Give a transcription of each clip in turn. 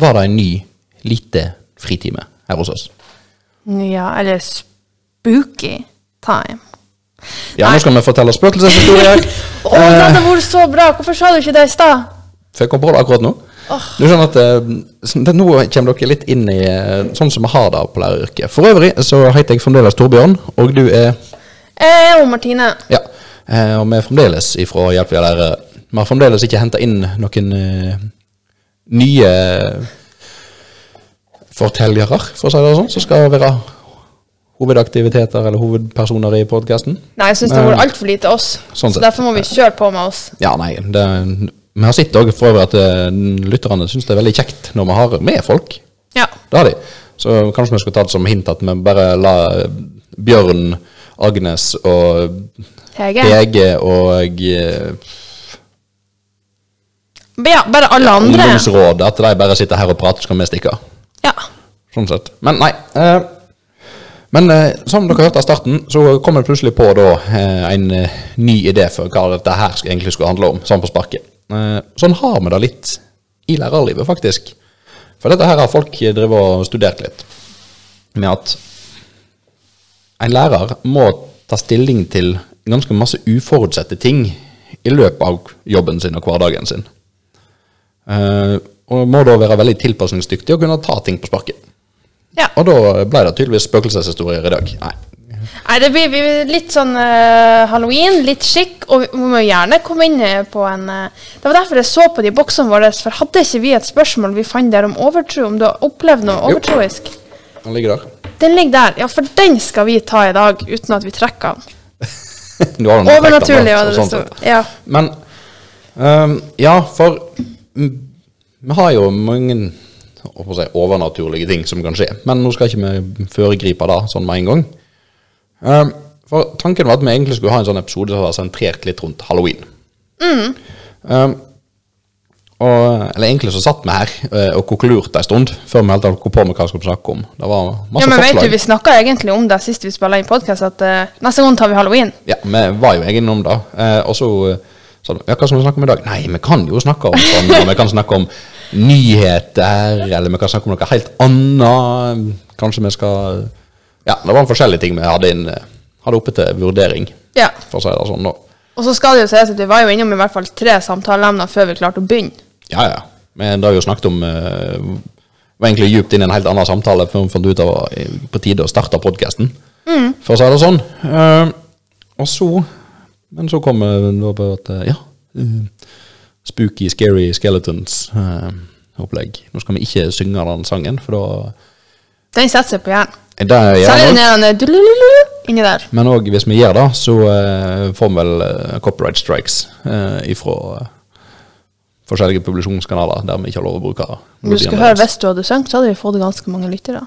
var det en ny, lite fritime her hos oss. Ja, eller spooky time. Ja, nå skal vi fortelle spøkelseshistorier. Å, det hadde vært så bra! Hvorfor sa du ikke det i stad? For jeg kom på det akkurat nå. Du skjønner at eh, sånn- det, Nå kommer dere litt inn i eh, sånn som vi har det på læreryrket. For øvrig så heter jeg fremdeles Torbjørn, og du er Jeg er Martine. Ja. eh, Og vi er fremdeles ifra Hjelp via lærere. Vi har fremdeles ikke henta inn noen eh, nye fortellere, for å si det sånn, som skal være hovedaktiviteter eller hovedpersoner i podkasten. Nei, jeg syns det har vært altfor lite oss. Sånn så derfor må vi kjøre på med oss. Ja, nei, det, vi har sett òg for øvrig at eh, lytterne syns det er veldig kjekt når vi har med folk. Ja. Det har de. Så kanskje vi skulle ta det som hint at vi bare la eh, Bjørn, Agnes og Hege. Hege og eh, Ja, bare alle andre. Ungdomsrådet. at de bare sitter her og prater, så kan vi stikke av. Ja. Sånn sett. Men nei. Eh, men eh, som dere hørte av starten, så kom jeg plutselig på da eh, en ny idé for hva dette her egentlig skulle handle om, sånn på sparket. Eh, sånn har vi det litt i lærerlivet, faktisk. For dette her har folk drevet og studert litt. Med at en lærer må ta stilling til ganske masse uforutsette ting i løpet av jobben sin og hverdagen sin. Eh, og må da være veldig tilpasningsdyktig og kunne ta ting på sparket. ja. Og da ble det tydeligvis spøkelseshistorier i dag. Nei. Nei, det blir, blir litt sånn uh, halloween, litt skikk, og vi må gjerne komme inn eh, på en uh, Det var derfor jeg så på de boksene våre, for hadde ikke vi et spørsmål vi fant der om overtro, om du har opplevd noe Jo. overtroisk? Ligger der. Den ligger der. Ja, for den skal vi ta i dag, uten at vi trekker den. Den Overnaturlig, var det det sånn sto. Ja. Men um, Ja, for vi har jo mange holdt si, overnaturlige ting som kan skje. Men nå skal ikke vi foregripe det sånn med en gang. Ehm, for tanken var at vi egentlig skulle ha en sånn episode som var sentrert litt rundt halloween. Ehm, og, eller egentlig så satt vi her eh, og koklurte en stund før vi helt kom på med hva vi skulle snakke om. Det var masse ja, men vet du, vi snakka egentlig om det sist vi spilte inn podkast, at uh, neste gang tar vi halloween. Ja, vi var jo egentlig om det. Uh, og så eh, du ja, hva skal vi snakke om i dag? Nei, vi kan jo snakke om sånn, og vi kan snakke om nyheter, eller vi kan snakke om noe helt annet. Kanskje vi skal Ja, det var forskjellige ting vi hadde, inn, eh, hadde oppe til vurdering, Ja. for å si det sånn. da. Og så skal det jo sies at vi var jo innom i hvert fall tre samtaleemner før vi klarte å begynne. Ja, ja. Men det har vi jo snakket om eh, Var egentlig djupt inn i en helt annen samtale før vi fant ut var eh, på tide å starte podkasten, for å si det sånn. Og så Men så kommer da på at eh, ja eh, Spooky, scary skeletons-opplegg. Nå skal vi ikke synge den sangen, for da Den satser på hjernen. det der dulululu inni der. Men òg hvis vi gjør det, så eh, får vi vel eh, copyright strikes ifra eh, forskjellige publisjonskanaler der vi ikke har lov å bruke Du skulle høre hvis du hadde sunget, så hadde vi fått ganske mange lyttere.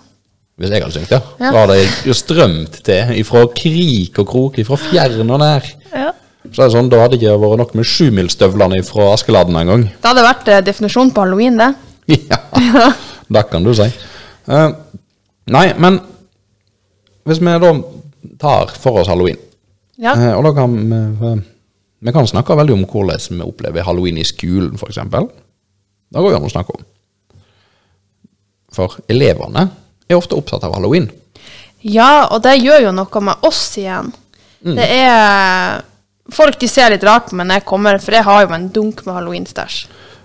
Hvis jeg hadde syngt, ja. Ja. Da hadde jeg jo strømt til ifra krik og krok, ifra fjern og nær. Ja. Så er det sånn, Da hadde det ikke vært nok med sjumilsstøvlene fra Askeladden engang. Det hadde vært eh, definisjonen på halloween, det. ja, det kan du si. Uh, nei, men hvis vi da tar for oss halloween Ja. uh, Og da kan vi uh, Vi kan snakke veldig om hvordan vi opplever halloween i skolen, f.eks. Det går jo an å snakke om. For elevene er ofte opptatt av halloween. ja, og det gjør jo noe med oss igjen. Mm. Det er Folk de ser litt rart på meg når jeg kommer, for jeg har jo en dunk med halloween-stæsj.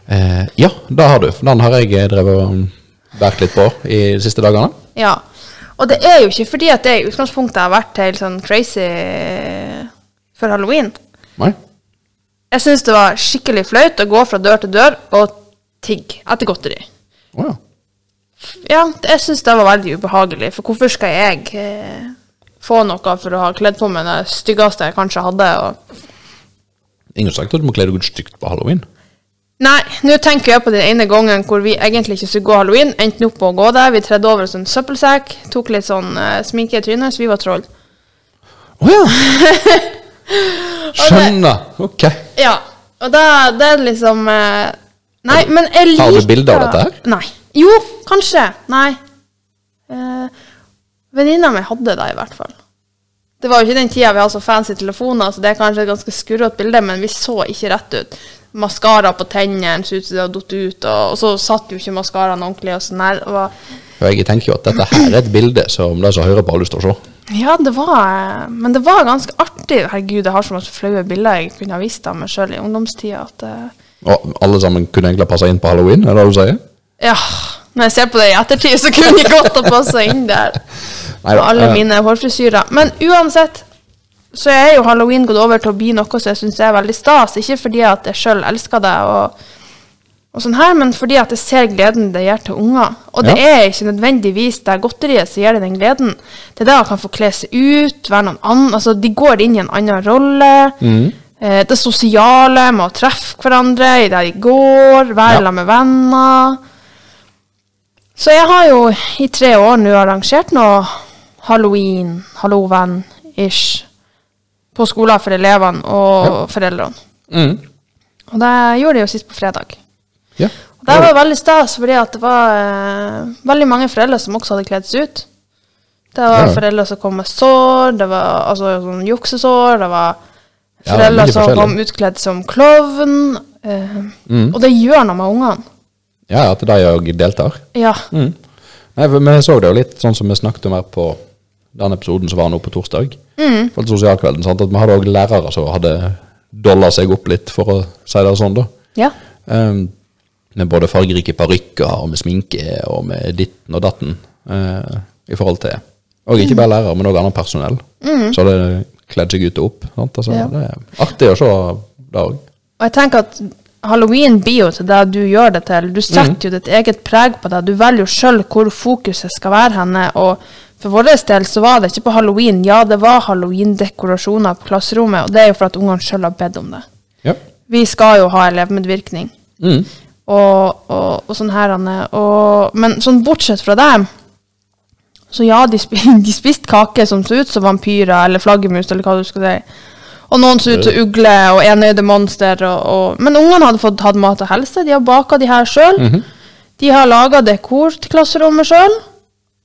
Eh, ja, det har du. Den har jeg drevet og vært litt på i de siste dagene. Ja. Og det er jo ikke fordi at jeg i utgangspunktet har vært helt sånn crazy for halloween. Nei? Jeg syns det var skikkelig flaut å gå fra dør til dør og tigge etter godteri. Oh, ja. Ja, jeg syns det var veldig ubehagelig, for hvorfor skal jeg eh, få noe for å ha kledd på meg det styggeste jeg kanskje hadde? Ingen har sagt at du må kle deg ut stygt på halloween. Nei, nå tenker jeg på den ene gangen hvor vi egentlig ikke skulle gå halloween, endte opp på å gå der. Vi tredde over oss en sånn søppelsekk, tok litt sånn eh, sminke i trynet, så vi var troll. Å ja! Skjønner. Ok. Ja, og da det er liksom eh, Nei, men jeg liker Har du bilde av dette her? Nei. Jo, kanskje. Nei. Eh, Venninna mi hadde det, i hvert fall. Det var jo ikke den tida vi hadde så fancy telefoner, så det er kanskje et ganske skurrete bilde, men vi så ikke rett ut. maskara på tennene, så ut som det hadde datt ut, og, og så satt jo ikke maskaraen ordentlig. og sånn her. Og, jeg tenker jo at dette her er et bilde som de som hører på, har lyst til å se. ja, det var Men det var ganske artig. Herregud, jeg har så mange flaue bilder jeg kunne ha vist av meg sjøl i ungdomstida. at... eh, Og alle sammen kunne egentlig passe inn på halloween, er det det du sier? Ja, når jeg ser på det i ettertid, så kunne jeg godt ha passa inn der. Med alle eh, mine hårfrisyrer. Men uansett, så er jo halloween gått over til å bli noe som jeg syns er veldig stas. Ikke fordi at jeg sjøl elsker det, og, og sånn her, men fordi at jeg ser gleden det gjør til unger. Og det Ja. er ikke nødvendigvis det godteriet som gir deg den gleden. Det er det at man får kle seg ut, være noen annen Altså, de går inn i en annen rolle. Mm. Eh, det sosiale med å treffe hverandre i det de går, være Ja. sammen med venner. Så jeg har jo i tre år nå arrangert noe halloween, halloween-ish, på skoler for elevene og foreldrene. mm. Og det gjorde jeg jo sist på fredag. Ja. Og det var veldig stas, fordi det var eh, veldig mange foreldre som også hadde kledd seg ut. Det var Ja. foreldre som kom med sår, det var altså, sånn juksesår, det var Ja, foreldre som kom utkledd som klovn. eh, Mm. Og det gjør noe med ungene. Ja, at de òg deltar. Ja. Mm. Nei, Vi så det jo litt sånn som vi snakket om her på den episoden som var nå på torsdag. Mm. For sosialkvelden, sant? At Vi hadde òg lærere som hadde dolla seg opp litt, for å si det sånn. da. ja. Um, med både fargerike parykker og med sminke og med ditten og datten. Uh, I forhold til Og ikke bare lærere, men òg annet personell. Så hadde kledd seg ut og opp. Sant? Altså, Ja. Det er artig å se det òg. Og jeg tenker at halloween blir jo til det du gjør det til. Du setter jo ditt eget preg på det. Du velger jo sjøl hvor fokuset skal være henne. Og for vår del så var det ikke på halloween. Ja, det var halloween-dekorasjoner på klasserommet, og det er jo for at ungene sjøl har bedt om det. Ja. Vi skal jo ha elevmedvirkning. Mm. Og, og, og sånn her, Anne. Og, men sånn bortsett fra det, så ja, de, spi, de spiste kake som så ut som vampyrer eller flaggermus, eller hva du skal si. Og noen så ut som ugle og enøyde monster. Og, og, men ungene hadde fått hatt mat og helse. De har baka de her sjøl. De har laga dekor til klasserommet sjøl.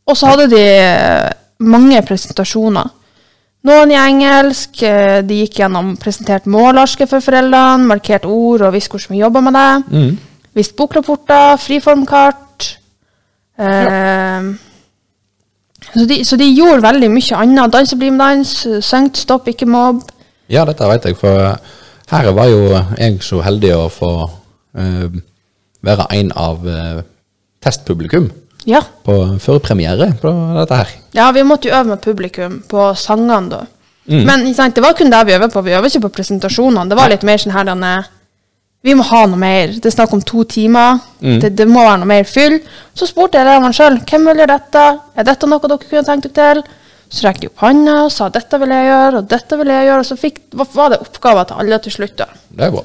Og så hadde de eh, mange presentasjoner. Noen i engelsk. eh, De gikk gjennom presentert målarske for foreldrene, markert ord og visste hvordan vi jobba med det. Mm. Visst bokrapporter, friformkart. Eh, så, de, så de gjorde veldig mye annet. Danse, bli med dans, syngt, stopp, ikke mobb. Ja, dette vet jeg, for her var jo jeg så heldig å få uh, være en av uh, testpublikum Ja. på førpremiere på dette her. ja, vi måtte jo øve med publikum på sangene da. Mm. Men sant, det var kun det vi øvde på. Vi øvde ikke på presentasjonene. Det var litt mer sånn her denne, Vi må ha noe mer. Det er snakk om to timer. Mm. Det, det må være noe mer fyll. Så spurte jeg elevene sjøl hvem vil gjøre dette. Er dette noe dere kunne tenkt dere til? Så rekte de opp hånda og sa dette vil jeg gjøre, og dette vil jeg gjøre. Og så fikk, var det oppgaver til alle til slutt. da. Det er bra.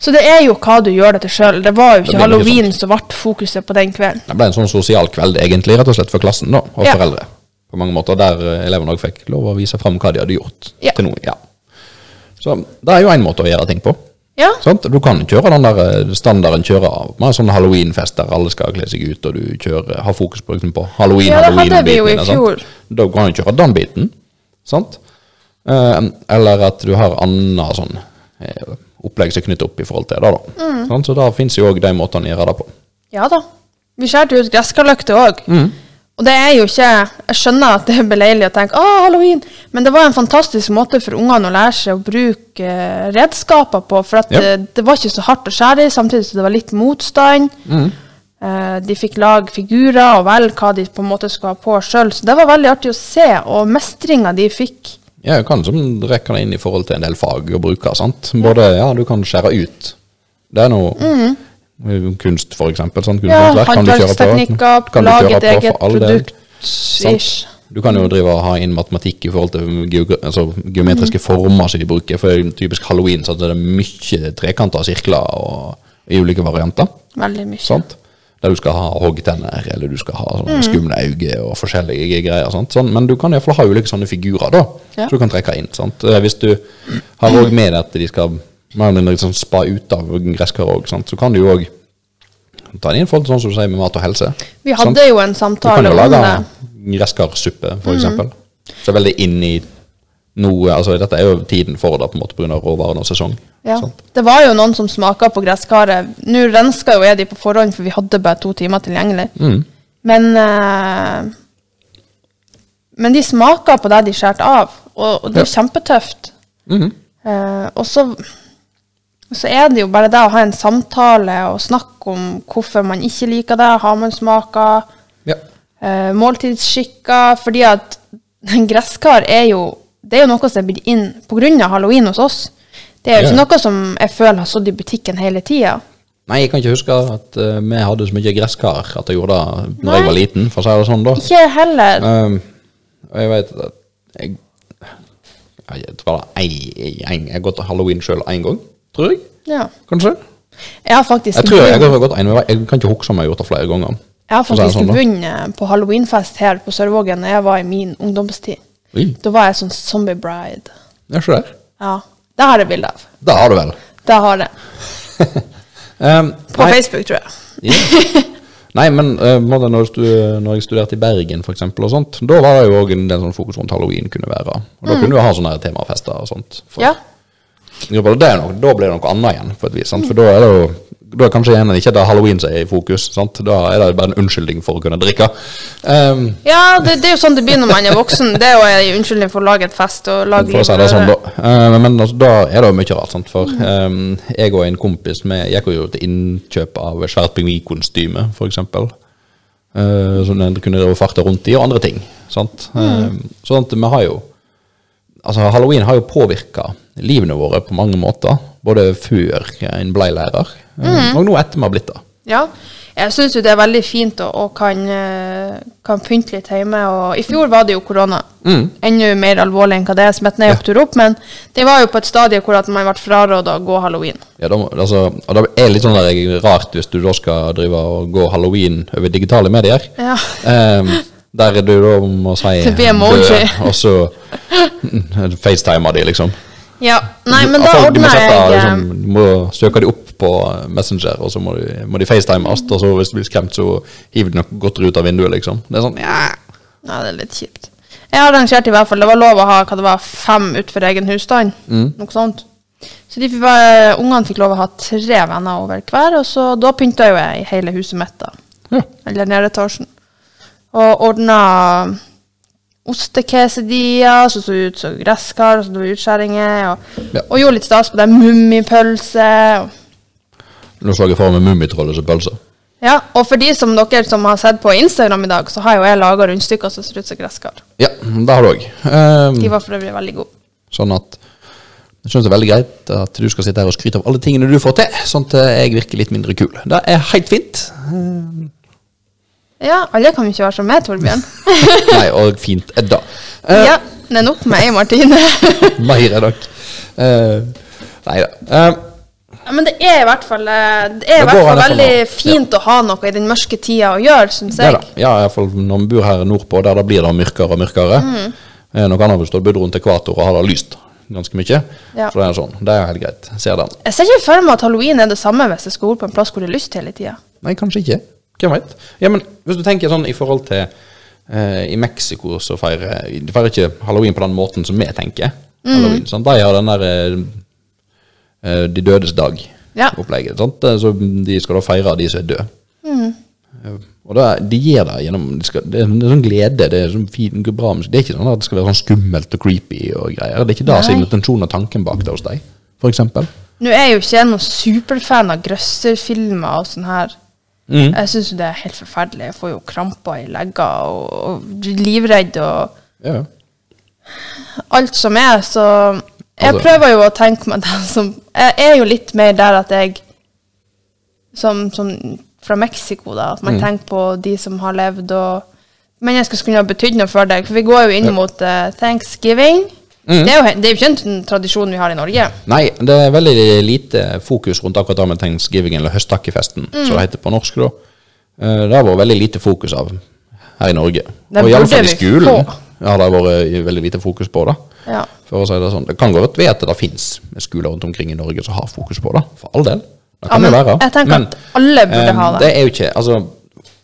Så det er jo hva du gjør det til sjøl. Det var jo ikke halloween som ble fokuset på den kvelden. Det ble en sånn sosial kveld egentlig, rett og slett for klassen da, og Ja. foreldre. På mange måter, Der eh, elevene også fikk lov å vise fram hva de hadde gjort Ja. til noe. Ja. Så det er jo en måte å gjøre ting på. Ja. Du kan kjøre den der eh, standarden kjøre med sånn halloweenfest der alle skal kle seg ut, og du kjører, har fokus på, liksom, på halloween, Ja, det halloween hadde vi jo i fjor. Da kan du kjøre den biten. Sant? Eh, eller at du har annet sånn eh, opplegg som er knyttet opp i forhold til det. da. Mm. Så da finnes jo òg de måtene å gjøre det på. Ja da. Vi skjærte ut gresskarløkter òg. Og det er jo ikke Jeg skjønner at det er beleilig å tenke 'Å, halloween', men det var en fantastisk måte for ungene å lære seg å bruke eh, redskaper på. For at yep. det, det var ikke så hardt å skjære i, samtidig som det var litt motstand. Eh, de fikk lage figurer og velge hva de på en måte skulle ha på sjøl. Så det var veldig artig å se, og mestringa de fikk. Ja, du kan rekke det inn i forhold til en del fag og bruke. sant? Både, ja, Du kan skjære ut. Det er noe kunst, for eksempel. Sånn Mm. Ja, kunsthåndverk kan du kjøre på. håndverksteknikker, lage et eget produkt. Ish. Du kan jo drive og ha inn matematikk i forhold til altså, geometriske former som de bruker. For typisk halloween så er det mye trekanter og sirkler og, i ulike varianter. Veldig mye. Sant? Der du skal ha hoggtenner, eller du skal ha sånne skumle øyne og forskjellige greier. Sånn, men du kan iallfall ha ulike sånne figurer, da, Ja. så du kan trekke inn. Sant? Eh, Hvis du har òg med deg at de skal mer eller mindre liksom spa ut av gresskar òg, så kan du jo òg ta det inn forhold til sånn som du sier med mat og helse. Vi sant? hadde jo en samtale om det. Du kan jo lage gresskarsuppe, f.eks. for eksempel. Så er veldig inn i noe altså Dette er jo tiden for det, på en måte pga. råvarene og sesong. Ja. Sant? Det var jo noen som smaka på gresskaret. Nå renska jo jeg de på forhånd, for vi hadde bare to timer tilgjengelig. Mm. Men uh, Men de smaka på det de skjærte av, og, og det er ja. kjempetøft. Mm -hmm. uh, og så, så er det jo bare det å ha en samtale og snakke om hvorfor man ikke liker det. Har man smaker? Ja. eh, måltidsskikker. Fordi at gresskar er jo det er jo noe som er blitt inn pga. halloween hos oss. Det er jo Ja. ikke noe som jeg føler har stått i butikken hele tida. Nei, jeg kan ikke huske at uh, vi hadde så mye gresskar at jeg gjorde det når Nei. jeg var liten, for å si det sånn, da. Ikke heller. Um, og jeg vet at jeg Jeg jeg, jeg, en- Jeg har gått halloween sjøl én gang, tror jeg. Ja. Kanskje? Jeg har faktisk Jeg tror jeg, jeg har gått en, vei. jeg kan ikke huske om jeg har gjort det flere ganger. jeg har faktisk sånn, vunnet på halloweenfest her på Sørvågen da jeg var i min ungdomstid. Oi, Da var jeg sånn zombie bride. Ja, se der. Ja. Det har jeg bilde av. Det har du vel. Det har jeg. Um, På nei, Facebook, tror jeg. yeah. Nei, men måte når, jeg studerte i Bergen, for eksempel, og sånt, da var det jo òg en del sånn fokus rundt halloween kunne være. Og da kunne du ha sånne temafester og sånt. For, Mm. Ja. Ja, bare det er noe, da blir det noe annet igjen, på et vis. Sant? For da er det jo da er kanskje igjen ikke det halloween som er i fokus. Sant? Da er det bare en unnskyldning for å kunne drikke. Um, Ja, det, det er jo sånn det blir når man er voksen. Det er jo en unnskyldning for å lage et fest og lage for å si det sånn, da. Eh, men altså, da er det jo mye rart. Sant? For um, jeg og en kompis vi gikk jo til innkjøp av svært pingvinkostyme, f.eks. Uh, som en kunne farte rundt i, og andre ting. Sant? Um, sånn at vi har jo Altså, halloween har jo påvirka livene våre på mange måter. Både før en blei lærer, mm. og nå etter vi har blitt det. Ja. Jeg syns jo det er veldig fint å, å kan, eh, kan pynte litt hjemme. Og I fjor var det jo korona. Enda mer alvorlig enn hva det er. Smitten er jo ja. til opp, men det var jo på et stadie hvor at man ble fraråda å gå halloween. Ja, da, altså, og det er litt sånn der rart hvis du da skal drive og gå halloween over digitale medier. Ja. Ehm, der du da må si Det blir emoji. død, og så mm, facetimer de, liksom. Ja, nei, men da Altså, ordner sette, jeg eh, liksom, Du må søke de opp på Messenger, og så må de, må de facetimes, og så hvis du blir skremt, så hiver de noe godt ut av vinduet, liksom. Det er sånn, ja. Ja, det er litt kjipt. Jeg arrangerte i hvert fall, det var lov å ha hva det var, fem utenfor egen husstand. Noe sånt. Så de fikk, ungene fikk lov å ha tre venner over hver, og så da pynta jo jeg hele huset mitt, da. ja. Eller nedetasjen. Og ordna ostekesedier, som så ut som gresskar, så det var utskjæringer, og, Ja. og gjorde litt stas på det. Mummipølse. og- Nå så jeg for meg Mummitrollet som pølse. Ja, og for de som dere som har sett på Instagram i dag, så har jo jeg laga rundstykker som ser ut som gresskar. Ja, det har du òg. De var for øvrig veldig gode. Sånn at jeg synes det er veldig greit at du skal sitte her og skryte av alle tingene du får til, sånn at jeg virker litt mindre kul. Det er helt fint. Ja, alle kan jo ikke være som meg, Torbjørn. Nei, og fint Edda. det. Eh, Ja, det er nok meg, Martine. Mer enn nok. Uh, nei da. Uh, Ja, men det er i hvert fall, eh, det er i hvert fall veldig noe. fint å ha noe i den mørke tida å gjøre, syns jeg. det. Ja, i hvert fall når vi bor her nordpå, der det blir det mørkere og mørkere. Mm. Eh, Noe annet hvis du hadde bodd rundt ekvator og har det lyst ganske mye. Ja. Så det er sånn. Det er helt greit. Ser den. Jeg ser ikke for meg at halloween er det samme hvis jeg skal bo på en plass hvor det er lyst hele tida. Nei, kanskje ikke. Hvem veit? Ja, men hvis du tenker sånn i forhold til eh, I Mexico så feirer de feirer ikke halloween på den måten som vi tenker. Mm. Halloween, sant? De har den der eh, eh, De dødes dag-opplegget. Ja. Eh, Så de skal da feire de som er døde. Mm. Eh, Og da, de gir det gjennom de skal, Det er det er sånn glede, det er sånn fin, bra musikk. Det er ikke sånn at det skal være sånn skummelt og creepy og greier. Det er ikke det som er intensjonen og tanken bak det hos deg, eksempel. Nå er jeg jo ikke noen superfan av grøsserfilmer og sånn her. Mm. Jeg syns det er helt forferdelig. Jeg får jo kramper i legger og, og livredd og Ja, alt som er, så jeg Altså- prøver jo å tenke meg det som Jeg er jo litt mer der at jeg Som, som fra Mexico, da. At man Mm. tenker på de som har levd, og mennesker som kunne ha betydd noe for deg. For vi går jo inn mot uh, thanksgiving. Mm. Det, er jo, det er jo ikke en tradisjon vi har i Norge. Nei, det er veldig lite fokus rundt akkurat det med thanksgiving, eller høsttakkefesten, Mm. som det heter på norsk. da. Eh, Det har vært veldig lite fokus av her i Norge. Det og iallfall i skolen få. har det vært veldig lite fokus på det. Ja. For å si Det sånn. Det kan godt være at det fins skoler rundt omkring i Norge som har fokus på det, for all del. Det Ja, kan men det være. jeg tenker at alle burde eh, ha det. Det er jo ikke Altså,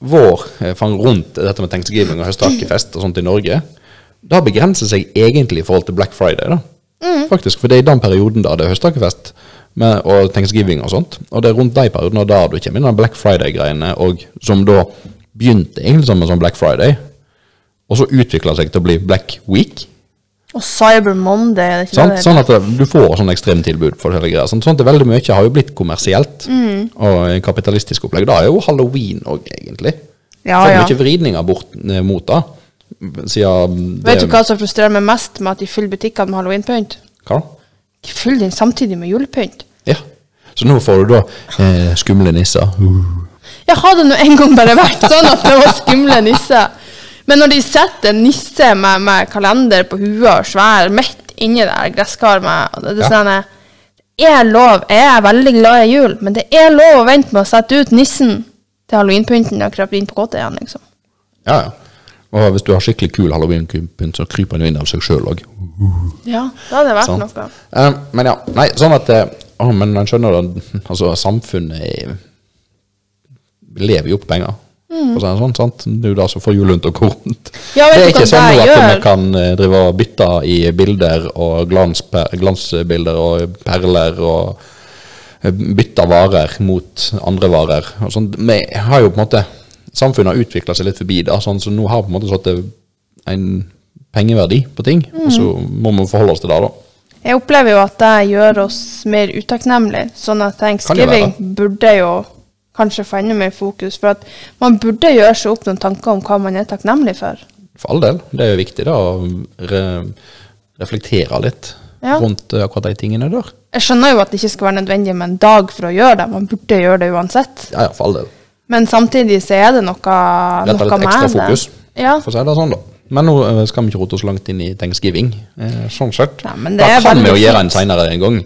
vår eh, fang rundt dette med thanksgiving og høsttakkefest og sånt i Norge, det begrenser seg egentlig i forhold til Black Friday, da. Faktisk, for det er i den perioden da det er høsttakkefest og thanksgiving og sånt. Og det er rundt de periodene da du kommer inn i Black Friday-greiene, og som da begynte egentlig som en sånn Black Friday, og så utvikla seg til å bli Black Week. Og Cyber Monday, er det det? Sånn at du får sånn ekstremtilbud. for hele greia. Sånn, sånn at veldig mye har jo blitt kommersielt Mm. og kapitalistisk opplegg. Da er jo halloween òg, egentlig. Ja, er ja. mye vridninger bort eh, mot det. Siden Vet du hva som frustrerer meg mest med at de fyller butikkene med halloweenpynt? Hva da? De fyller den samtidig med julepynt. Ja. Så nå får du da eh, skumle nisser. Uh. Jeg hadde nå en gang bare vært sånn at det var skumle nisser. Men når de setter en nisse med, med kalender på huet og svær midt inni der gresskar med og det, det, Ja. sånn, det er lov. Jeg er veldig glad i jul, men det er lov å vente med å sette ut nissen til halloweenpynten og krøpet inn på kåta igjen, liksom. Ja, ja. Og hvis du har skikkelig kul halloween-pynt, så kryper den jo inn av seg sjøl òg. Ja, da hadde det vært sånn. noe. Um, men ja, nei, sånn at eh, å, Men man skjønner det, altså samfunnet er, lever jo på penger. For å si det sånn, sant? Det er jo det som får hjulene til å gå rundt. Mm. Ja, det er ikke sånn det at vi kan eh, drive og bytte i bilder og glansbilder og perler og bytte varer mot andre varer. Sånn. Vi har jo på en måte Samfunnet har utvikla seg litt forbi det, sånn, så nå har på en måte satt en pengeverdi på ting. Og så Mm. må vi forholde oss til det, da. Jeg opplever jo at det gjør oss mer utakknemlige. Sånn at thanksgiving burde jo kanskje få enda mer fokus. For at man burde gjøre seg opp noen tanker om hva man er takknemlig for. For all del. Det er jo viktig da, å re reflektere litt Ja. rundt eh, akkurat de tingene der. Jeg skjønner jo at det ikke skal være nødvendig med en dag for å gjøre det. Man burde gjøre det uansett. Ja, ja, for all del. Men samtidig så er det noe, er noe litt ekstra fokus, det. Ja. for å si det sånn, da. Men nå eh, skal vi ikke rote oss langt inn i thanksgiving. Eh, sånn sett. Ja, men det da er kan vi jo gjøre en seinere en gang.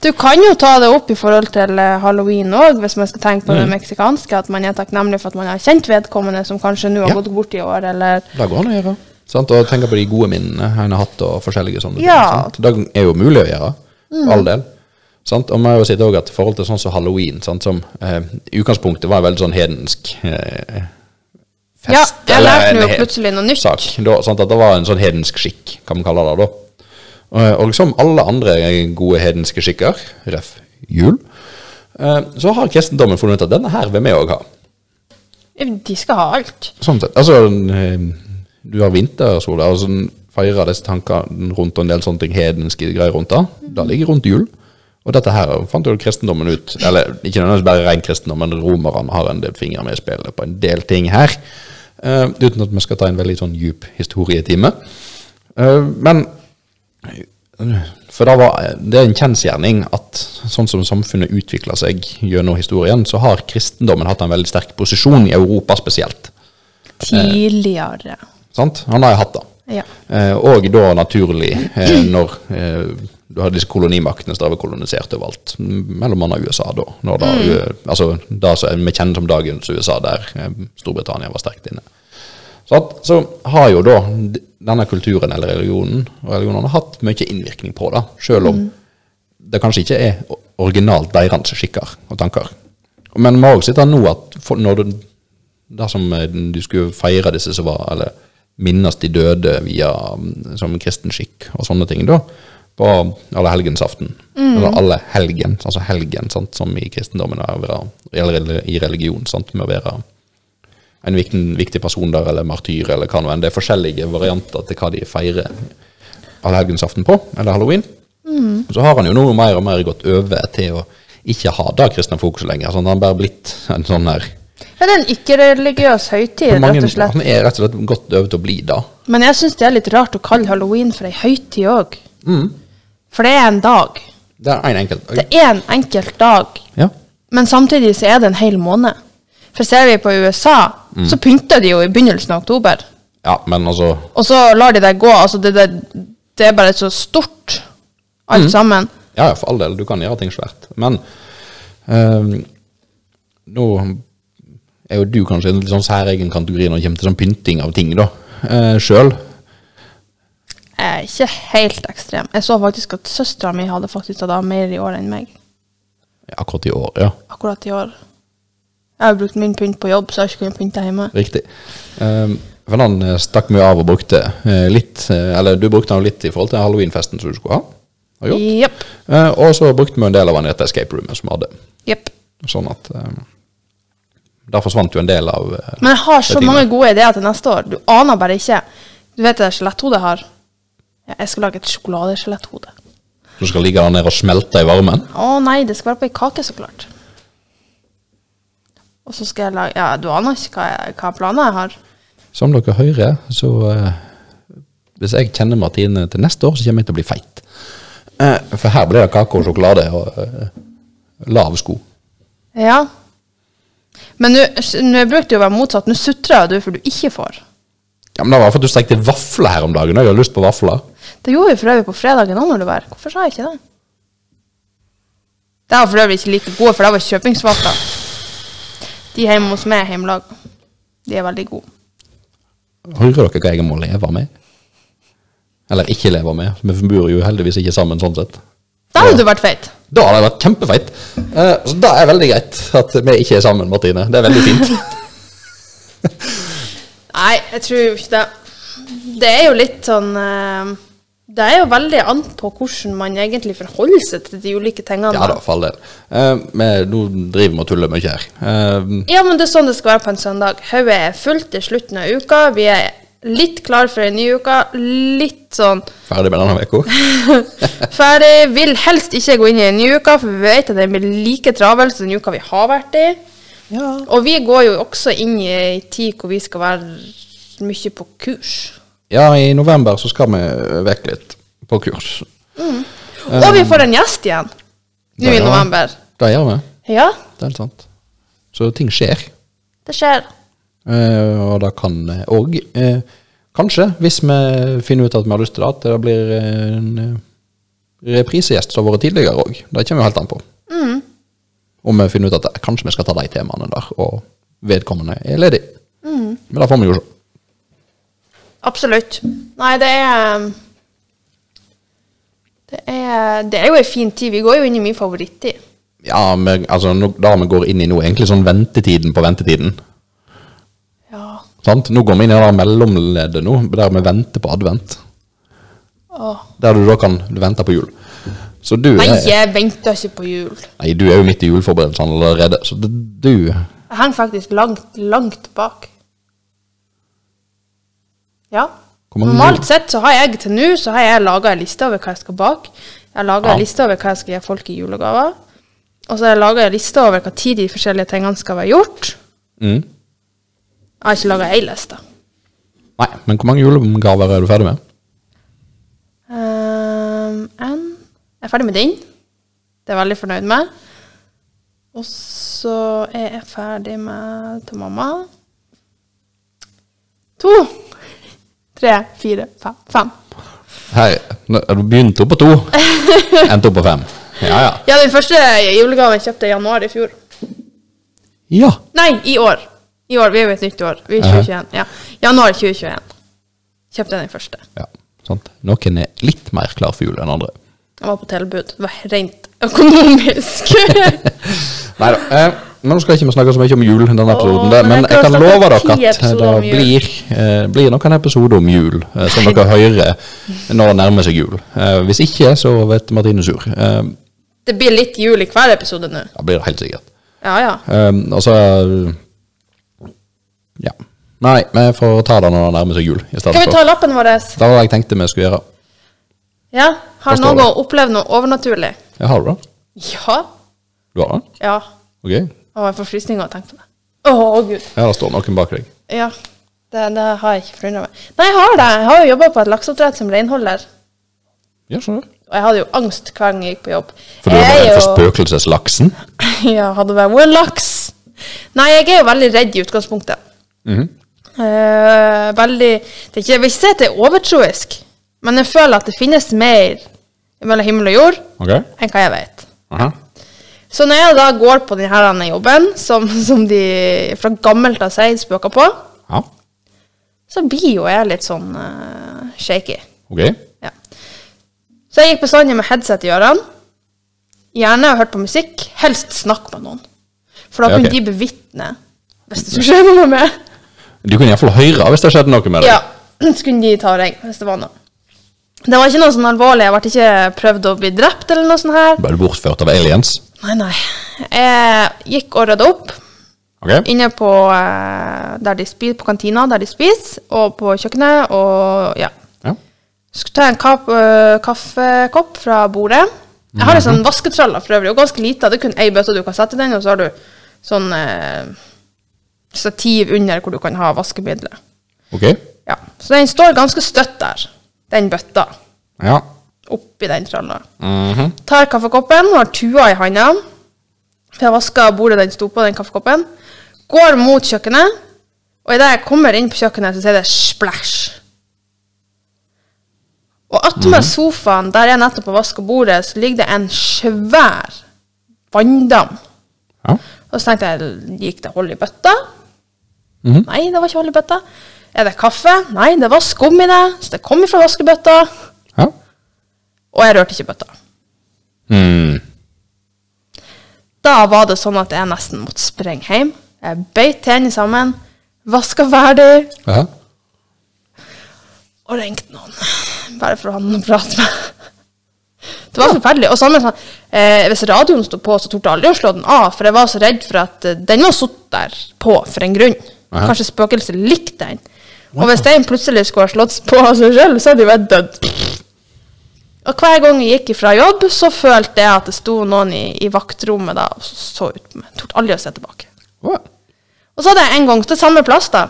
Du kan jo ta det opp i forhold til eh, halloween òg, hvis man skal tenke på det Mm. meksikanske. At man er takknemlig for at man har kjent vedkommende som kanskje nå har Ja. gått bort i år, eller Det går an å gjøre. Sant? Og tenke på de gode minnene en har hatt, og forskjellige sånne Ja. ting. Sant? Det er jo mulig å gjøre. For all del. Sant? Og vi har jo sett at forhold til sånn som halloween, sant? som eh, utgangspunktet var veldig sånn hedensk eh, fest. Ja, jeg lærte nå plutselig noe nytt. Sak, da, sant? At det var en sånn hedensk skikk, kan man kalle det da. Og, og som alle andre gode hedenske skikker, ref. jul, eh, så har kristendommen funnet ut at denne her vil vi òg ha. De skal ha alt. Sånn sett. Altså, eh, du har vintersol, altså feirer disse tankene rundt og en del sånne ting, hedenske greier rundt det. Det ligger rundt jul. Og dette her fant jo kristendommen ut, eller ikke nødvendigvis bare ren kristendom, men romerne har en del fingre med i spillet på en del ting her. Uh, uten at vi skal ta en veldig sånn djup historietime. Uh, men for da var, det er en kjensgjerning at sånn som samfunnet utvikler seg gjennom historien, så har kristendommen hatt en veldig sterk posisjon i Europa spesielt. Tidligere. Sant? Han har jo hatt det. Ja. Eh, og da naturlig, eh, når eh, du hadde disse kolonimaktene som drev koloniserte overalt, mellom annet USA da. Når da mm. altså det som vi kjenner som dagens USA, der Storbritannia var sterkt inne. Så, at, så har jo da denne kulturen eller religionen og religionene hatt mye innvirkning på det, selv om det kanskje ikke er originalt deres skikker og tanker. Men vi har også sett nå at for, når du, det som du skulle feire disse som var, eller minnes de døde via mm, som kristen skikk og sånne ting, da, på allehelgensaften, eller alle helgen, altså helgen, sant, som i kristendommen er eller i religion, sant, med å være en viktig, viktig person der, eller martyr, eller hva nå enn. Det er forskjellige varianter til hva de feirer allehelgensaften på, eller halloween. Så har han jo nå mer og mer gått over til å ikke ha det kristne fokuset lenger. Sånn, han har bare blitt en sånn her Ja, det er en ikke-religiøs høytid, mange, rett og slett. Han er rett og slett godt øvd til å bli da. Men jeg syns det er litt rart å kalle halloween for ei høytid òg. For det er en dag. Det er en enkelt dag. Det er en enkelt dag. Ja. Men samtidig så er det en hel måned. For ser vi på USA, så pynter de jo i begynnelsen av oktober. ja, men altså Og så lar de det gå. Altså det, det, det er bare så stort, alt sammen. Ja, for all del, du kan gjøre ting svært. Men ehm, nå er jo du kanskje en litt sånn særegen kategori når det kommer til sånn pynting av ting, da. Eh, Sjøl. Jeg er ikke helt ekstrem. Jeg så faktisk at søstera mi hadde faktisk tatt mer i år enn meg. Akkurat i år, ja. Akkurat i år. Jeg har brukt min pynt på jobb, så jeg har ikke kunnet pynte hjemme. Riktig. Ehm, For den eh, stakk mye av og brukte eh, litt eh, Eller du brukte den litt i forhold til halloweenfesten som du skulle ha. Og. Jepp. Eh, og så brukte vi en del av den i dette escape roomet som vi hadde. Yep. Sånn at eh, Der forsvant jo en del av eh, Men jeg har så mange gode ideer til neste år. Du aner bare ikke. Du vet det skjeletthodet har? Ja, jeg skal lage et sjokoladeskjeletthode. som skal ligge der nede og smelte i varmen. Å nei, det skal være på ei kake, så klart. Og så skal jeg lage Ja, du aner ikke hva, jeg, hva planer jeg har. Som dere hører, så uh, Hvis jeg kjenner Martine til neste år, så kommer jeg til å bli feit. Uh, for her blir det kake og sjokolade og uh, lav sko. Ja. Men nå brukte det å være motsatt. Nå sutrer du for du ikke får. Ja, men Det var for at du stekte vafler her om dagen. og Jeg har lyst på vafler. Det gjorde vi for øvrig på fredagen òg når du var her. Hvorfor sa jeg ikke det? Det var for øvrig ikke like gode, for det var kjøpingsvafler. De hjemme hos meg er hjemmelaga. De er veldig gode. Hører dere hva jeg må leve med? Eller ikke leve med. Vi bor jo heldigvis ikke sammen sånn sett. Da hadde du vært feit. Da hadde jeg vært kjempefeit. Uh, så da er veldig greit at vi ikke er sammen, Martine. Det er veldig fint. Nei, jeg tror ikke det. Det er jo litt sånn uh, Det er jo veldig an på hvordan man egentlig forholder seg til de ulike tingene. Ja da, for all del. Uh, men nå driver vi og tuller mye her. Eh, Ja, men det er sånn det skal være på en søndag. Hodet er fullt til slutten av uka. Vi er litt klar for en ny uke. Litt sånn ferdig med denne uka. ferdig. Vil helst ikke gå inn i en ny uke, for vi vet at den blir like travel som den uka vi har vært i. Ja. Og vi går jo også inn i ei tid hvor vi skal være mye på kurs. Ja, i november så skal vi vekk litt på kurs. Og vi får en gjest igjen nå i november. Det gjør vi. Ja, Det er helt sant. Så ting skjer. det skjer. Eh, og det kan òg eh, Kanskje, hvis vi finner ut at vi har lyst til det, at det blir en eh, reprisegjest som har vært tidligere òg. Det kommer jo helt an på. Om vi finner ut at kanskje vi skal ta de temaene der, og vedkommende er ledig. Men det får vi jo se. Absolutt. Nei, det er det er, det er jo ei en fin tid. Vi går jo inn i min favorittid. Ja, men, altså, da vi går inn i nå, egentlig sånn ventetiden på ventetiden. Sant? Nå går vi inn i det mellomleddet nå, der vi venter på advent. Åh. Der du da kan vente på jul. Så du Nei, jeg venter ikke på jul. nei, du er jo midt i juleforberedelsene allerede, så det, du Jeg henger faktisk langt, langt bak. Ja. Normalt sett så har jeg til nå så har jeg laga en liste over hva jeg skal bake. Jeg har laga Ja. en liste over hva jeg skal gi folk i julegaver. Og så har jeg laga en liste over hva tid de forskjellige tingene skal være gjort. mm. Jeg har ikke laga ei liste. Nei, men hvor mange julegaver er du ferdig med? Um, en. Jeg er ferdig med den. Det er jeg veldig fornøyd med. Og så er jeg ferdig med til mamma. To, tre, fire, fem. Fem. Nå- du begynte på to, endte opp på fem. Ja, ja. Ja, den første julegaven kjøpte jeg i januar i fjor. Ja. Nei, i år. I år, Vi er jo et nytt år. Vi er 2021. Ja. Januar 2021. Kjøpte jeg den første. ja sant. Noen er litt mer klar for jul enn andre. Den var på tilbud. Det var rent økonomisk. Nei da. Eh, men nå skal ikke vi snakke så mye om jul denne episoden, det, men men jeg jeg kan love dere at det blir, eh, blir noen episoder om jul, eh, som dere hører når det nærmer seg jul. Eh, hvis ikke, så vet Martine sur. Eh, det blir litt jul i hver episode nå. Det blir det helt sikkert. Ja, ja. Og så Ja. Nei, vi får ta det når det nærmer seg jul. Skal vi ta lappen vår? Det var det jeg tenkte vi skulle gjøre. Ja. Har gang opplevd noe overnaturlig? Ja, har du det? Ja. Du har det? Ja. Ok. Å, jeg får frysninger av å tenke på det. Å, gud. Ja, det står noen bak deg. Ja. Det, det har jeg ikke forundra meg. Nei, jeg har det. Jeg har jo jobba på et lakseoppdrett som renholder. Ja, skjønner. Og jeg hadde jo angst hver gang jeg gikk på jobb. For du er Jeg redd for spøkelseslaksen? Ja, hadde vært en laks. Nei, jeg er jo veldig redd i utgangspunktet. Eh, veldig det ikke, Jeg vil ikke si at det er overtroisk, men jeg føler at det finnes mer mellom himmel og jord okay. enn hva jeg vet. Aha. Så når jeg da går på denne jobben, som, som de fra gammelt av sier spøker på, Ja. så blir jo jeg litt sånn uh, shaky. Ok. Ja. Så jeg gikk bestandig med headset i ørene. Gjerne hørt på musikk. Helst snakk med noen. For da Ja, okay. de bevitne hvis det skulle skje noe med. Du kunne iallfall høre hvis det skjedde noe med deg. Ja, så kunne de ta deg hvis det var noe. Det var ikke noe sånn alvorlig. Jeg ble ikke prøvd å bli drept eller noe sånt her. Ble du bortført av aliens? Nei, nei. Jeg gikk og rydda opp Ok? inne på, eh, der de spiser, på kantina der de spiser, og på kjøkkenet, og ja. Ja. Skulle ta en kap, uh, kaffekopp fra bordet. Jeg har en sånn vasketraller for øvrig, og ganske lita. Det er kun ei bøtte du kan sette i den, og så har du sånn eh, stativ under hvor du kan ha vaskemiddelet. Ok? Ja. Så den står ganske støtt der, den bøtta, Ja. oppi den tralla. Mhm. Tar kaffekoppen, har tua i handa. For jeg vaska bordet den sto på, den kaffekoppen. Går mot kjøkkenet, og idet jeg kommer inn på kjøkkenet, så sier det splash. Og attmed sofaen, der jeg nettopp har vaska bordet, så ligger det en svær vanndam. Ja. Og så tenkte jeg, gikk det hold i bøtta? Mhm. Nei, det var ikke oljebøtta. bøtta. Er det kaffe? Nei, det var skum i det, så det kom ifra vaskebøtta. Ja. Og jeg rørte ikke bøtta. Mm. Da var det sånn at jeg nesten måtte sprenge hjem. Jeg beit tennene sammen, vaska ferdig ja. og ringte noen. Bare for å ha noen å prate med. Det var forferdelig. Og sammen, sånn, eh, hvis radioen sto på, så torde jeg aldri å slå den av, for jeg var så redd for at eh, den var satt der på for en grunn. Aha. Kanskje spøkelset likte den. Og hvis den plutselig skulle ha slått på av seg selv, så hadde jeg vært dødd. Og hver gang jeg gikk fra jobb, så følte jeg at det sto noen i, i vaktrommet da, og så, ut på meg. Torde aldri å se tilbake. Wow. Og så hadde jeg en gang til samme plass, da.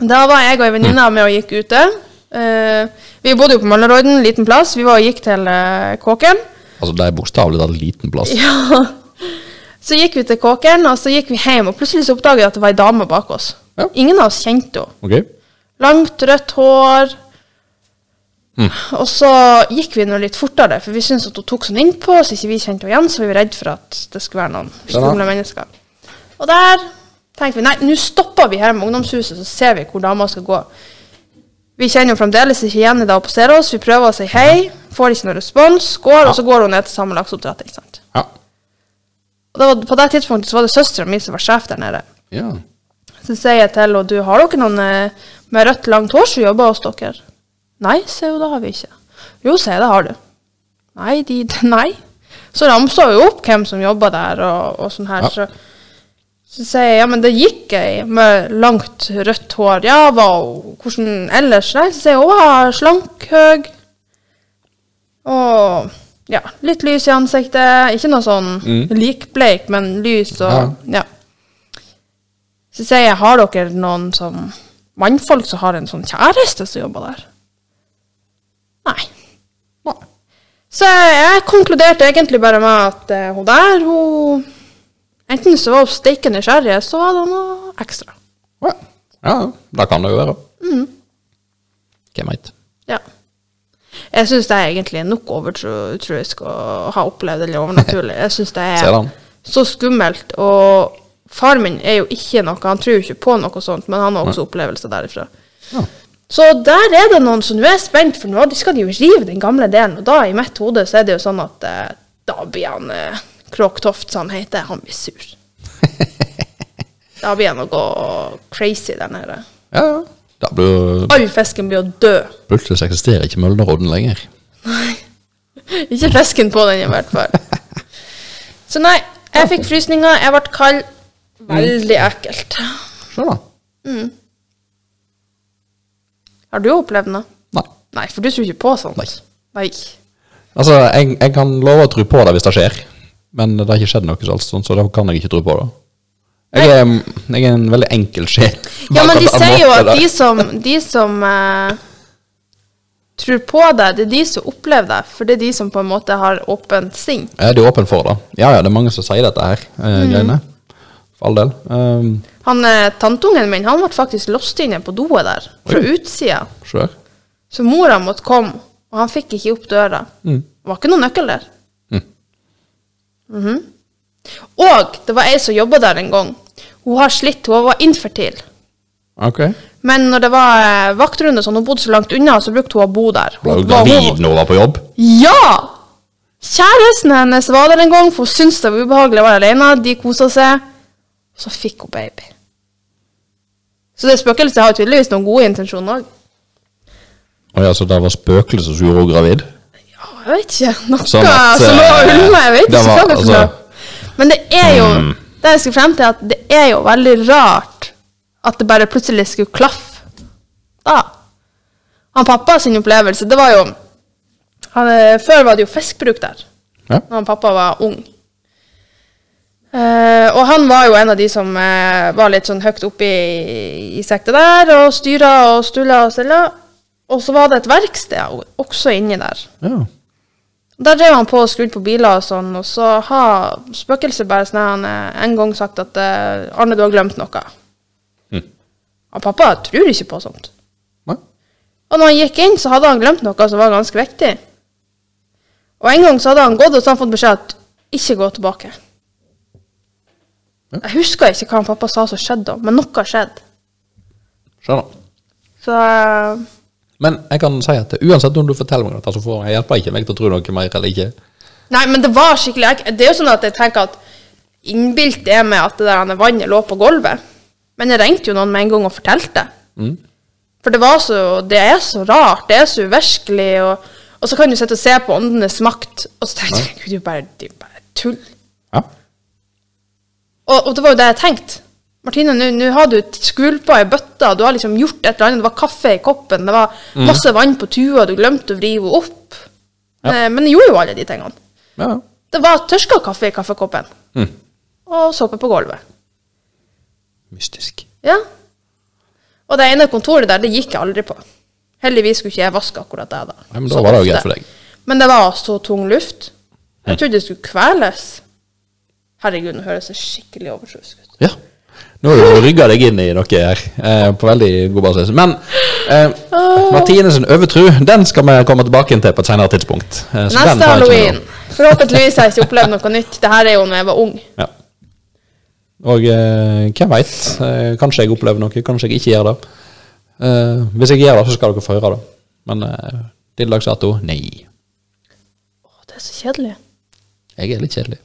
Da var jeg og ei venninne med og gikk ute. Uh, vi bodde jo på Møllerøyden, liten plass. Vi var og gikk til uh, Kåken. Altså, det er bokstavelig talt liten plass. Ja. Så gikk vi til Kåken, og så gikk vi hjem, og plutselig så oppdaget jeg at det var ei dame bak oss. Ja. Ingen av oss kjente henne. Okay. Langt, rødt hår. Og så gikk vi nå litt fortere, for vi syntes at hun tok sånn innpå, oss, ikke vi kjente henne igjen, så vi var redd for at det skulle være noen skumle mennesker. Og der tenkte vi nei, nå stopper vi her med ungdomshuset, så ser vi hvor dama skal gå. Vi kjenner jo fremdeles ikke igjen i det hun passerer oss. Vi prøver å si hei, får ikke noen respons, går, og så går hun ned til samme lakseoppdrett. ikke sant? Og det var, på det tidspunktet så var det søstera mi som var sjef der nede. Ja. Så sier jeg til henne, du har dere noen eh, med rødt, langt hår som jobber hos dere? Nei, sier hun, det har vi ikke. Jo, sier jeg, det har du. Nei, de, nei. Så ramsa hun opp hvem som jobber der, og, og sånn her. Ja. Så, så sier jeg, ja, men det gikk ei med langt, rødt hår. Ja, hva, hvordan ellers? Nei, så sier jeg, hun var slank, høy. Og ja, litt lys i ansiktet. Ikke noe sånn likbleik, men lys og ja. Så sier jeg, har dere noen som mannfolk som har en sånn kjæreste som jobber der? Nei. Nei. Så jeg konkluderte egentlig bare med at uh, hun der, hun Enten så var hun steike nysgjerrig, så var det noe ekstra. Ja. ja, da kan det jo være. Hvem veit. Ja. Jeg syns det er egentlig nok overtroisk å ha opplevd eller overnaturlig. Jeg syns det er så skummelt. Og far min er jo ikke noe, han tror jo ikke på noe sånt, men han har også opplevelser derifra. Ja. Så der er det noen som nå er spent, for nå skal de jo rive den gamle delen. Og da, i mitt hode, så er det jo sånn at eh, da blir han eh, Kråktoft, som han heter, han blir sur. da blir han å gå crazy den her. Ja, ja. Da blir All fisken blir å dø. Plutselig så eksisterer ikke Mølnerodden lenger. Nei. Ikke fisken på den, i hvert fall. Så nei, jeg fikk frysninger, jeg ble kald. Veldig ekkelt. Se da. Har du opplevd noe? Nei. Nei, for du tror ikke på sånt. Nei. Nei. Altså, jeg, jeg kan love å tro på det hvis det skjer, men det har ikke skjedd noe sånt, så da kan jeg ikke tro på det. Jeg er, jeg er en veldig enkel sjel. Ja, men de sier jo at de som, de som uh, tror på det, det er de som opplever det. For det er de som på en måte har åpent sinn. Ja, de er åpne for det. Ja, ja, det er mange som sier dette her, eh, Mm. greiene. For all del. Um, Han, eh, Tantungen min han ble faktisk låst inne på doet der, fra utsida. sure. Så mora måtte komme, og han fikk ikke opp døra. Mm. Det var ikke noen nøkkel der. Mm. Mhm. Og det var ei som jobba der en gang. Hun har slitt, hun var infertil. Ok. Men når det var eh, vaktrunde, sånn, hun bodde så langt unna, så brukte hun å bo der. Ble Hun gravid når hun var på jobb? Ja! Kjæresten hennes var der en gang, for hun syntes det var ubehagelig å være alene. De kosa seg. Så fikk hun baby. Så det spøkelset har tydeligvis noen gode intensjoner òg. Å ja, så det var spøkelset som gjorde henne gravid? Ja, Jeg vet ikke. Noe Sånn at, som lå og eh, ulma. Jeg vet ikke hva det var. altså- Men det er jo Mm. Det jeg skulle frem til, at det er jo veldig rart at det bare plutselig skulle klaffe. Da. Han pappa sin opplevelse, det var jo han, eh, Før var det jo fiskbruk der, Ja. når han pappa var ung. Uh, og han var jo en av de som uh, var litt sånn høyt oppe i, i sekta der, og styra og stulla og stella. Og så var det et verksted også inni der. ja. Der drev han på og skrudde på biler og sånn, og så har spøkelset bare sånn eh, en gang sagt at eh, Arne, du har glemt noe. Mm. Og pappa tror ikke på sånt. Nei. Og når han gikk inn, så hadde han glemt noe som var ganske viktig. Og en gang så hadde han gått, og så hadde han fått beskjed at ikke gå tilbake. Ja. Jeg husker ikke hva han pappa sa som skjedde men noe skjedde. Skjønner. Så eh, Men jeg kan si at uansett om du forteller meg dette, så får jeg hjelper ikke meg til å tro noe mer eller ikke. Nei, men det var skikkelig ek- Det er jo sånn at jeg tenker at innbilt er med at det der vannet lå på gulvet. Men jeg ringte jo noen med en gang og fortalte. Mm. For det var så Det er så rart. Det er så uvirkelig. Og, og så kan du sitte og se på åndenes makt, og så tenkte jeg Gud, det er jo bare, det er jo bare tull. Ja. Og, og det var jo det jeg tenkte. Martine, nå har du skvulpa i bøtta, du har liksom gjort et eller annet. Det var kaffe i koppen, det var masse vann på tua, du glemte å vrive henne opp. Ja. Men jeg gjorde jo alle de tingene. ja. Det var tørska kaffe i kaffekoppen. Mm. Og såpe på gulvet. Mystisk. Ja. Og det ene kontoret der, det gikk jeg aldri på. Heldigvis skulle ikke jeg vaske akkurat det da. Ja, men Så da var det jo greit for deg. Men det var så tung luft. Jeg trodde det skulle kveles. Herregud, nå høres det skikkelig overtroisk ut. Ja. Nå har du rygga deg inn i noe her, eh, på veldig god basis. Men eh, Martine sin overtro, den skal vi komme tilbake til på et senere tidspunkt. Eh, Neste halloween. Forhåpentligvis har jeg ikke opplevd noe nytt. Dette er jo når jeg var ung. Ja. Og eh, hvem veit? Eh, kanskje jeg opplever noe, kanskje jeg ikke gjør det. Eh, hvis jeg gjør det, så skal dere få høre det. Men eh, til dags dato, nei. Å, det er så kjedelig. Jeg er litt kjedelig.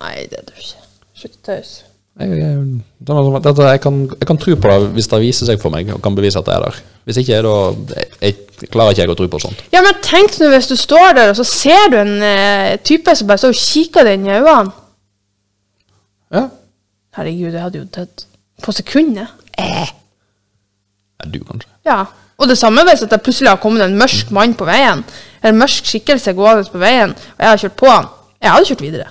Nei, det er du ikke. Slutt å tøyse. Jeg, jeg, dette, jeg, kan, jeg kan tro på det hvis det viser seg for meg, og kan bevise at det er der. Hvis ikke, da jeg, klarer ikke jeg å tro på sånt. Ja, men tenk nå hvis du står der, og så ser du en eh, type som bare står og kikker deg inn i øynene. Ja. Herregud, jeg hadde jo dødd. På sekundet. ja du, kanskje. Ja. Og det samme hvis det plutselig har kommet en mørk mann på veien, eller en mørk skikkelse gående på veien, og jeg har kjørt på han. Jeg hadde kjørt videre.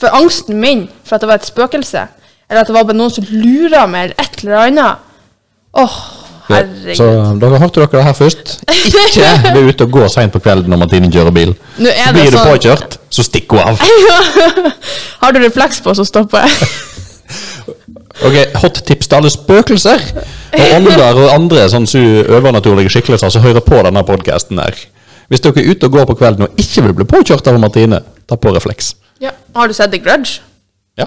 For angsten min for at det var et spøkelse, eller at det var bare noen som lurer meg, eller et eller annet Åh, oh, herregud. så dere hørte dere det her først. Ikke bli ute og gå seint på kvelden når Martine kjører bil. Så det blir du sånn- påkjørt, så stikk hun av. Har du refleks på, så stopper jeg. Ok, Hot tips til alle spøkelser og ånder og andre sånn su overnaturlige skikkelser som hører på denne podkasten. Hvis dere er ute og går på kvelden og ikke vil bli påkjørt av Martine, ta på refleks. Ja. Har du sett The Grudge? Ja.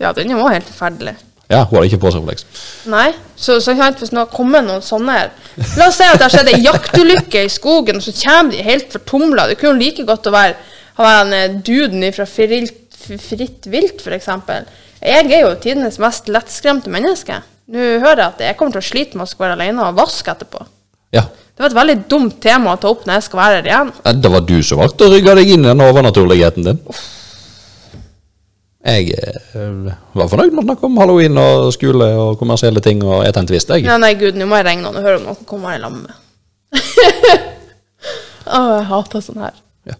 Ja, den er jo helt forferdelig. ja, hun har ikke på seg refleks. Nei, så, så sant, hvis det har kommet noen sånne her La oss si at det har skjedd ei jaktulykke i skogen, og så kommer de helt fortumla. Det kunne jo like godt å være han eh, duden fra Fritt, fritt vilt, f.eks. Jeg er jo tidenes mest lettskremte menneske. Nå hører jeg at jeg kommer til å slite med å skal være alene og vaske etterpå. Ja. Det var et veldig dumt tema å ta opp når jeg skal være her igjen. Det var du som valgte å rygge deg inn i den overnaturligheten din. Jeg eh, var fornøyd med å snakke om halloween og skole og kommersielle ting og jeg tenkte visst, jeg. Nei, nei, gud, nå må jeg noen og høre om noen kommer i lag med. Jeg hater sånn her. Ja.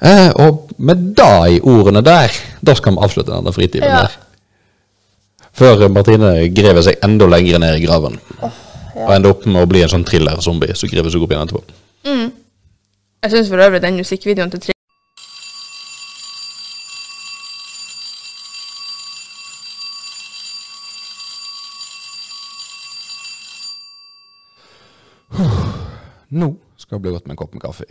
Eh, og med i ordene der, da skal vi avslutte denne fritiden Ja. der. Før Martine grever seg enda lenger ned i graven. Og ender opp med å bli en sånn thriller-zombie som grever seg opp igjen etterpå. Jeg syns for øvrig den musikkvideoen til Nå skal det bli godt med en kopp med kaffe.